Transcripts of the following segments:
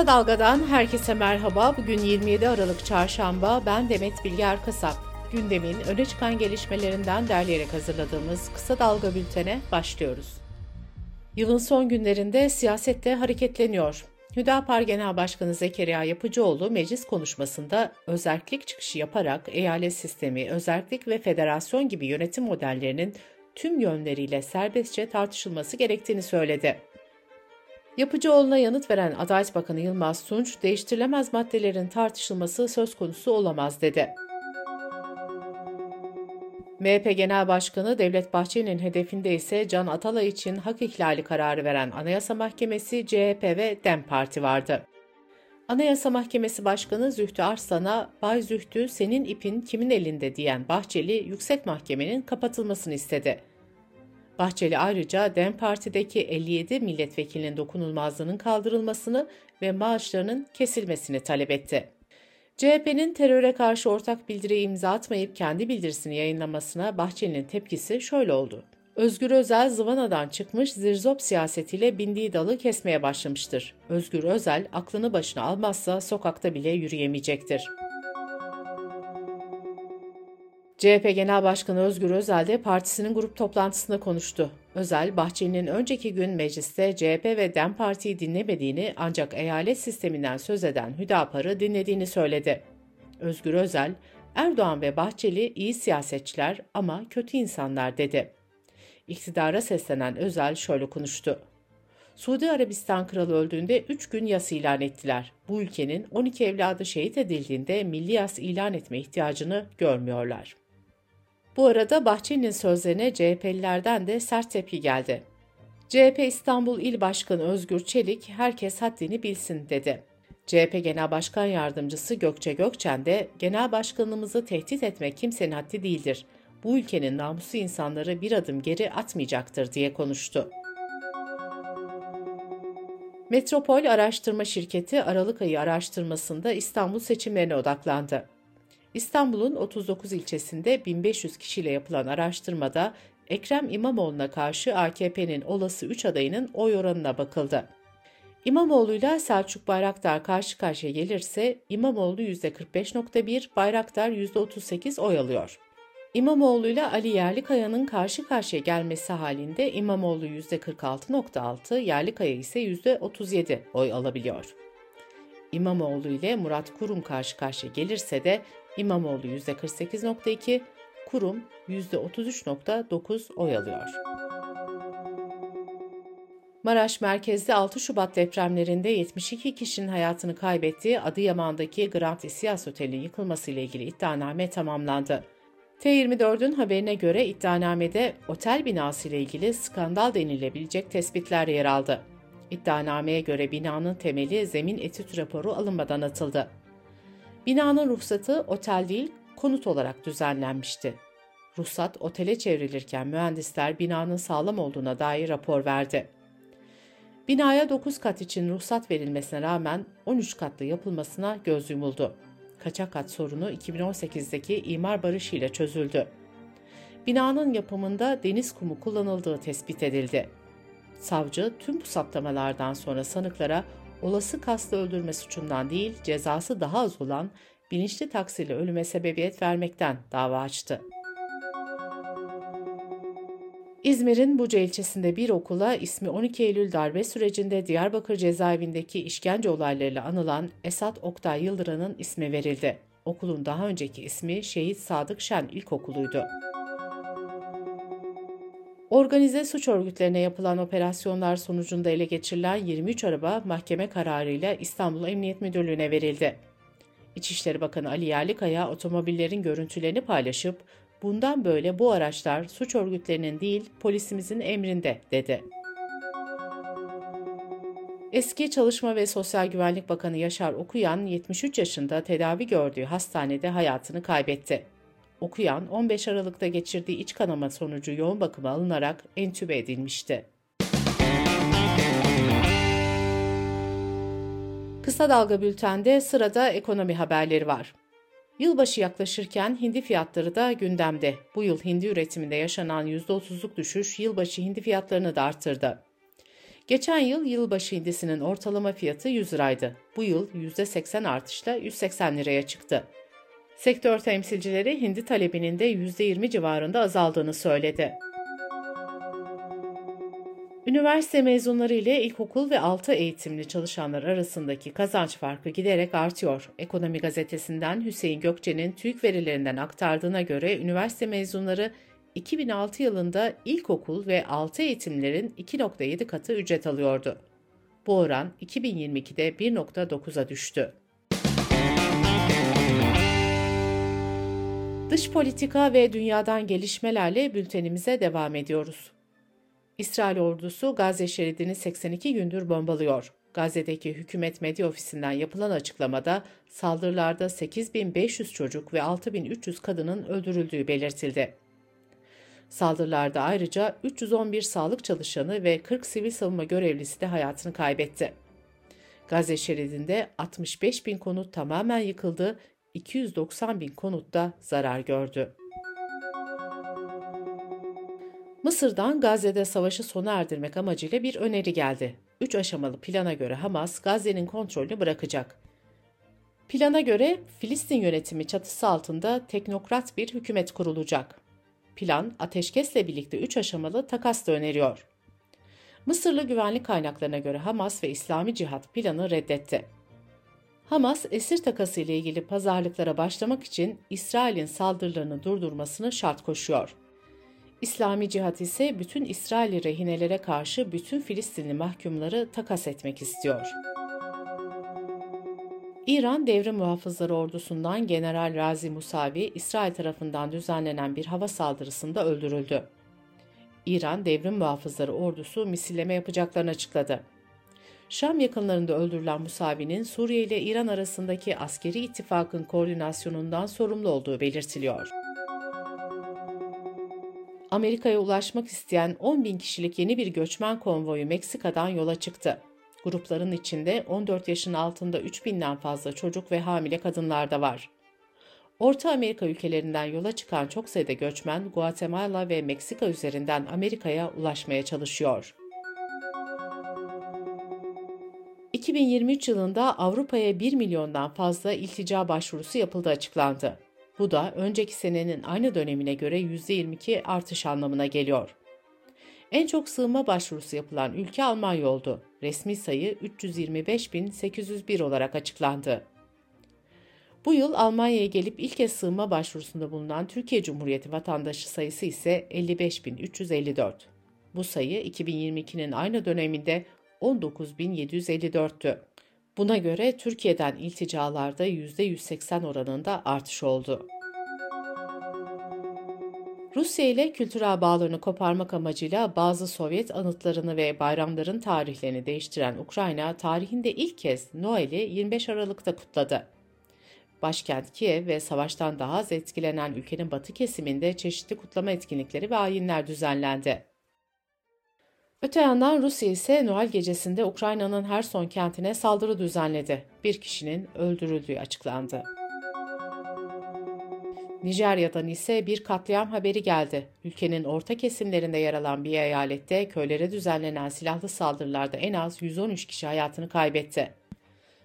Kısa Dalga'dan herkese merhaba. Bugün 27 Aralık Çarşamba. Ben Demet Bilge Erkasap. Gündemin öne çıkan gelişmelerinden derleyerek hazırladığımız Kısa Dalga bültene başlıyoruz. Yılın son günlerinde siyasette hareketleniyor. Hüdapar Genel Başkanı Zekeriya Yapıcıoğlu meclis konuşmasında özellik çıkışı yaparak eyalet sistemi, özellik ve federasyon gibi yönetim modellerinin tüm yönleriyle serbestçe tartışılması gerektiğini söyledi. Yapıcıoğlu'na yanıt veren Adalet Bakanı Yılmaz Tunç, değiştirilemez maddelerin tartışılması söz konusu olamaz dedi. MHP Genel Başkanı Devlet Bahçeli'nin hedefinde ise Can Atalay için hak ihlali kararı veren Anayasa Mahkemesi, CHP ve DEM Parti vardı. Anayasa Mahkemesi Başkanı Zühtü Arslan'a "Bay Zühtü senin ipin kimin elinde?" diyen Bahçeli, Yüksek Mahkemenin kapatılmasını istedi. Bahçeli ayrıca DEM Parti'deki 57 milletvekilinin dokunulmazlığının kaldırılmasını ve maaşlarının kesilmesini talep etti. CHP'nin teröre karşı ortak bildiri imza atmayıp kendi bildirisini yayınlamasına Bahçeli'nin tepkisi şöyle oldu. Özgür Özel zıvanadan çıkmış zirzop siyasetiyle bindiği dalı kesmeye başlamıştır. Özgür Özel aklını başına almazsa sokakta bile yürüyemeyecektir. CHP Genel Başkanı Özgür Özel de partisinin grup toplantısında konuştu. Özel, Bahçeli'nin önceki gün mecliste CHP ve DEM Parti'yi dinlemediğini ancak eyalet sisteminden söz eden Hüdapar'ı dinlediğini söyledi. Özgür Özel, Erdoğan ve Bahçeli iyi siyasetçiler ama kötü insanlar dedi. İktidara seslenen Özel şöyle konuştu. Suudi Arabistan kralı öldüğünde 3 gün yas ilan ettiler. Bu ülkenin 12 evladı şehit edildiğinde milli yas ilan etme ihtiyacını görmüyorlar. Bu arada Bahçeli'nin sözlerine CHP'lilerden de sert tepki geldi. CHP İstanbul İl Başkanı Özgür Çelik herkes haddini bilsin dedi. CHP Genel Başkan Yardımcısı Gökçe Gökçen de genel başkanımızı tehdit etmek kimsenin haddi değildir. Bu ülkenin namuslu insanları bir adım geri atmayacaktır diye konuştu. Metropol Araştırma Şirketi Aralık ayı araştırmasında İstanbul seçimlerine odaklandı. İstanbul'un 39 ilçesinde 1500 kişiyle yapılan araştırmada Ekrem İmamoğlu'na karşı AKP'nin olası 3 adayının oy oranına bakıldı. İmamoğlu ile Selçuk Bayraktar karşı karşıya gelirse İmamoğlu %45.1, Bayraktar %38 oy alıyor. İmamoğlu ile Ali Yerlikaya'nın karşı karşıya gelmesi halinde İmamoğlu %46.6, Yerlikaya ise %37 oy alabiliyor. İmamoğlu ile Murat Kurum karşı karşıya gelirse de İmamoğlu %48.2, Kurum %33.9 oy alıyor. Maraş merkezli 6 Şubat depremlerinde 72 kişinin hayatını kaybettiği Adıyaman'daki Grand Isias Oteli'nin yıkılmasıyla ilgili iddianame tamamlandı. T24'ün haberine göre iddianamede otel binası ile ilgili skandal denilebilecek tespitler yer aldı. İddianameye göre binanın temeli zemin etüt raporu alınmadan atıldı. Binanın ruhsatı otel değil, konut olarak düzenlenmişti. Ruhsat otele çevrilirken mühendisler binanın sağlam olduğuna dair rapor verdi. Binaya 9 kat için ruhsat verilmesine rağmen 13 katlı yapılmasına göz yumuldu. Kaçak kat sorunu 2018'deki imar barışı ile çözüldü. Binanın yapımında deniz kumu kullanıldığı tespit edildi. Savcı tüm bu saptamalardan sonra sanıklara olası kastı öldürme suçundan değil cezası daha az olan bilinçli taksirle ölüme sebebiyet vermekten dava açtı. İzmir'in Buca ilçesinde bir okula ismi 12 Eylül darbe sürecinde Diyarbakır cezaevindeki işkence olaylarıyla anılan Esat Oktay Yıldıran'ın ismi verildi. Okulun daha önceki ismi Şehit Sadık Şen İlkokulu'ydu. Organize suç örgütlerine yapılan operasyonlar sonucunda ele geçirilen 23 araba mahkeme kararıyla İstanbul Emniyet Müdürlüğü'ne verildi. İçişleri Bakanı Ali Yerlikaya otomobillerin görüntülerini paylaşıp bundan böyle bu araçlar suç örgütlerinin değil polisimizin emrinde dedi. Eski Çalışma ve Sosyal Güvenlik Bakanı Yaşar Okuyan 73 yaşında tedavi gördüğü hastanede hayatını kaybetti. Okuyan 15 Aralık'ta geçirdiği iç kanama sonucu yoğun bakıma alınarak entübe edilmişti. Kısa Dalga Bülten'de sırada ekonomi haberleri var. Yılbaşı yaklaşırken hindi fiyatları da gündemde. Bu yıl hindi üretiminde yaşanan %30'luk düşüş yılbaşı hindi fiyatlarını da arttırdı. Geçen yıl yılbaşı hindisinin ortalama fiyatı 100 liraydı. Bu yıl %80 artışla 180 liraya çıktı. Sektör temsilcileri hindi talebinin de %20 civarında azaldığını söyledi. Üniversite mezunları ile ilkokul ve altı eğitimli çalışanlar arasındaki kazanç farkı giderek artıyor. Ekonomi gazetesinden Hüseyin Gökçe'nin TÜİK verilerinden aktardığına göre üniversite mezunları 2006 yılında ilkokul ve altı eğitimlerin 2.7 katı ücret alıyordu. Bu oran 2022'de 1.9'a düştü. Dış politika ve dünyadan gelişmelerle bültenimize devam ediyoruz. İsrail ordusu Gazze şeridini 82 gündür bombalıyor. Gazze'deki hükümet medya ofisinden yapılan açıklamada saldırılarda 8500 çocuk ve 6300 kadının öldürüldüğü belirtildi. Saldırılarda ayrıca 311 sağlık çalışanı ve 40 sivil savunma görevlisi de hayatını kaybetti. Gazze şeridinde 65 bin konut tamamen yıkıldı, 290 bin konut da zarar gördü. Mısır'dan Gazze'de savaşı sona erdirmek amacıyla bir öneri geldi. Üç aşamalı plana göre Hamas, Gazze'nin kontrolünü bırakacak. Plana göre Filistin yönetimi çatısı altında teknokrat bir hükümet kurulacak. Plan, ateşkesle birlikte üç aşamalı takas da öneriyor. Mısırlı güvenlik kaynaklarına göre Hamas ve İslami Cihat planı reddetti. Hamas, esir takası ile ilgili pazarlıklara başlamak için İsrail'in saldırılarını durdurmasını şart koşuyor. İslami Cihat ise bütün İsrailli rehinelere karşı bütün Filistinli mahkumları takas etmek istiyor. İran Devrim Muhafızları Ordusu'ndan General Razi Musavi, İsrail tarafından düzenlenen bir hava saldırısında öldürüldü. İran Devrim Muhafızları Ordusu misilleme yapacaklarını açıkladı. Şam yakınlarında öldürülen Musavi'nin Suriye ile İran arasındaki askeri ittifakın koordinasyonundan sorumlu olduğu belirtiliyor. Amerika'ya ulaşmak isteyen 10 bin kişilik yeni bir göçmen konvoyu Meksika'dan yola çıktı. Grupların içinde 14 yaşın altında 3 binden fazla çocuk ve hamile kadınlar da var. Orta Amerika ülkelerinden yola çıkan çok sayıda göçmen Guatemala ve Meksika üzerinden Amerika'ya ulaşmaya çalışıyor. 2023 yılında Avrupa'ya 1 milyondan fazla iltica başvurusu yapıldığı açıklandı. Bu da önceki senenin aynı dönemine göre %22 artış anlamına geliyor. En çok sığınma başvurusu yapılan ülke Almanya oldu. Resmi sayı 325.801 olarak açıklandı. Bu yıl Almanya'ya gelip ilk kez sığınma başvurusunda bulunan Türkiye Cumhuriyeti vatandaşı sayısı ise 55.354. Bu sayı 2022'nin aynı döneminde 19.754'tü. Buna göre Türkiye'den ilticalarda %180 oranında artış oldu. Rusya ile kültürel bağlarını koparmak amacıyla bazı Sovyet anıtlarını ve bayramların tarihlerini değiştiren Ukrayna, tarihinde ilk kez Noel'i 25 Aralık'ta kutladı. Başkent Kiev ve savaştan daha az etkilenen ülkenin batı kesiminde çeşitli kutlama etkinlikleri ve ayinler düzenlendi. Öte yandan Rusya ise Noel gecesinde Ukrayna'nın her son kentine saldırı düzenledi. Bir kişinin öldürüldüğü açıklandı. Nijerya'dan ise bir katliam haberi geldi. Ülkenin orta kesimlerinde yer alan bir eyalette köylere düzenlenen silahlı saldırılarda en az 113 kişi hayatını kaybetti.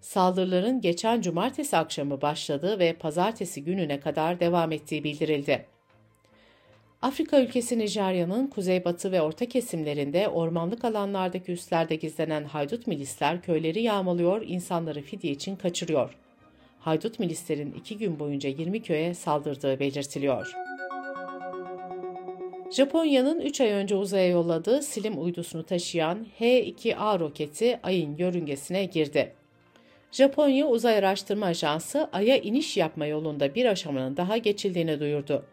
Saldırıların geçen cumartesi akşamı başladığı ve pazartesi gününe kadar devam ettiği bildirildi. Afrika ülkesi Nijerya'nın kuzeybatı ve orta kesimlerinde ormanlık alanlardaki üslerde gizlenen haydut milisler köyleri yağmalıyor, insanları fidye için kaçırıyor. Haydut milislerin iki gün boyunca 20 köye saldırdığı belirtiliyor. Japonya'nın 3 ay önce uzaya yolladığı Slim uydusunu taşıyan H-2A roketi ayın yörüngesine girdi. Japonya Uzay Araştırma Ajansı Ay'a iniş yapma yolunda bir aşamanın daha geçildiğini duyurdu.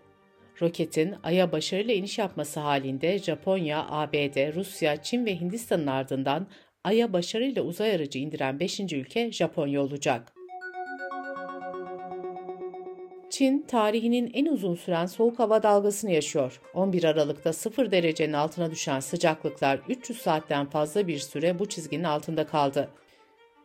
Roketin Ay'a başarılı iniş yapması halinde Japonya, ABD, Rusya, Çin ve Hindistan'ın ardından Ay'a başarıyla uzay aracı indiren 5. ülke Japonya olacak. Çin, tarihinin en uzun süren soğuk hava dalgasını yaşıyor. 11 Aralık'ta 0 derecenin altına düşen sıcaklıklar 300 saatten fazla bir süre bu çizginin altında kaldı.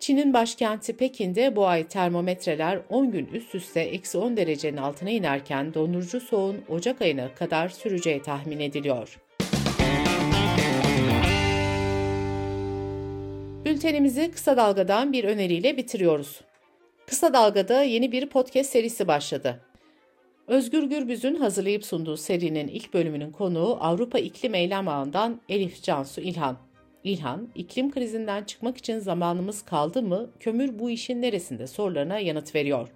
Çin'in başkenti Pekin'de bu ay termometreler 10 gün üst üste eksi 10 derecenin altına inerken dondurucu soğuğun Ocak ayına kadar süreceği tahmin ediliyor. Bültenimizi kısa dalgadan bir öneriyle bitiriyoruz. Kısa Dalga'da yeni bir podcast serisi başladı. Özgür Gürbüz'ün hazırlayıp sunduğu serinin ilk bölümünün konuğu Avrupa İklim Eylem Ağı'ndan Elif Cansu İlhan. İlhan, iklim krizinden çıkmak için zamanımız kaldı mı, kömür bu işin neresinde sorularına yanıt veriyor.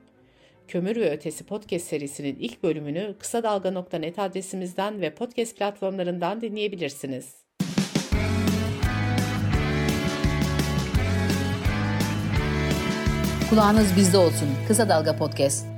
Kömür ve Ötesi podcast serisinin ilk bölümünü kısa dalga.net adresimizden ve podcast platformlarından dinleyebilirsiniz. Kulağınız bizde olsun. Kısa Dalga Podcast.